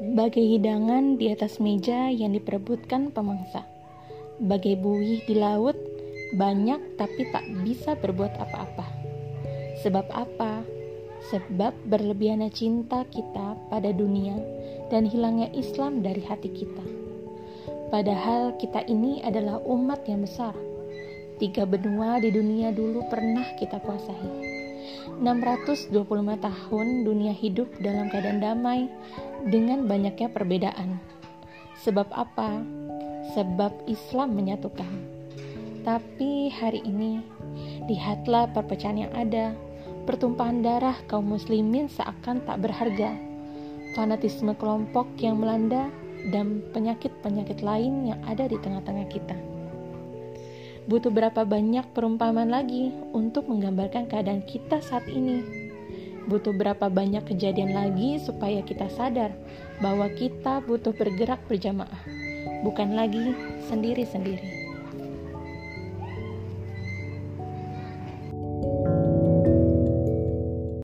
Bagai hidangan di atas meja yang diperebutkan pemangsa. Bagai buih di laut, banyak tapi tak bisa berbuat apa-apa. Sebab apa? Sebab berlebihannya cinta kita pada dunia dan hilangnya Islam dari hati kita. Padahal kita ini adalah umat yang besar. Tiga benua di dunia dulu pernah kita kuasai. 625 tahun dunia hidup dalam keadaan damai dengan banyaknya perbedaan. Sebab apa? Sebab Islam menyatukan. Tapi hari ini, lihatlah perpecahan yang ada. Pertumpahan darah kaum muslimin seakan tak berharga. Fanatisme kelompok yang melanda dan penyakit-penyakit lain yang ada di tengah-tengah kita. Butuh berapa banyak perumpamaan lagi untuk menggambarkan keadaan kita saat ini? Butuh berapa banyak kejadian lagi supaya kita sadar bahwa kita butuh bergerak berjamaah, bukan lagi sendiri-sendiri.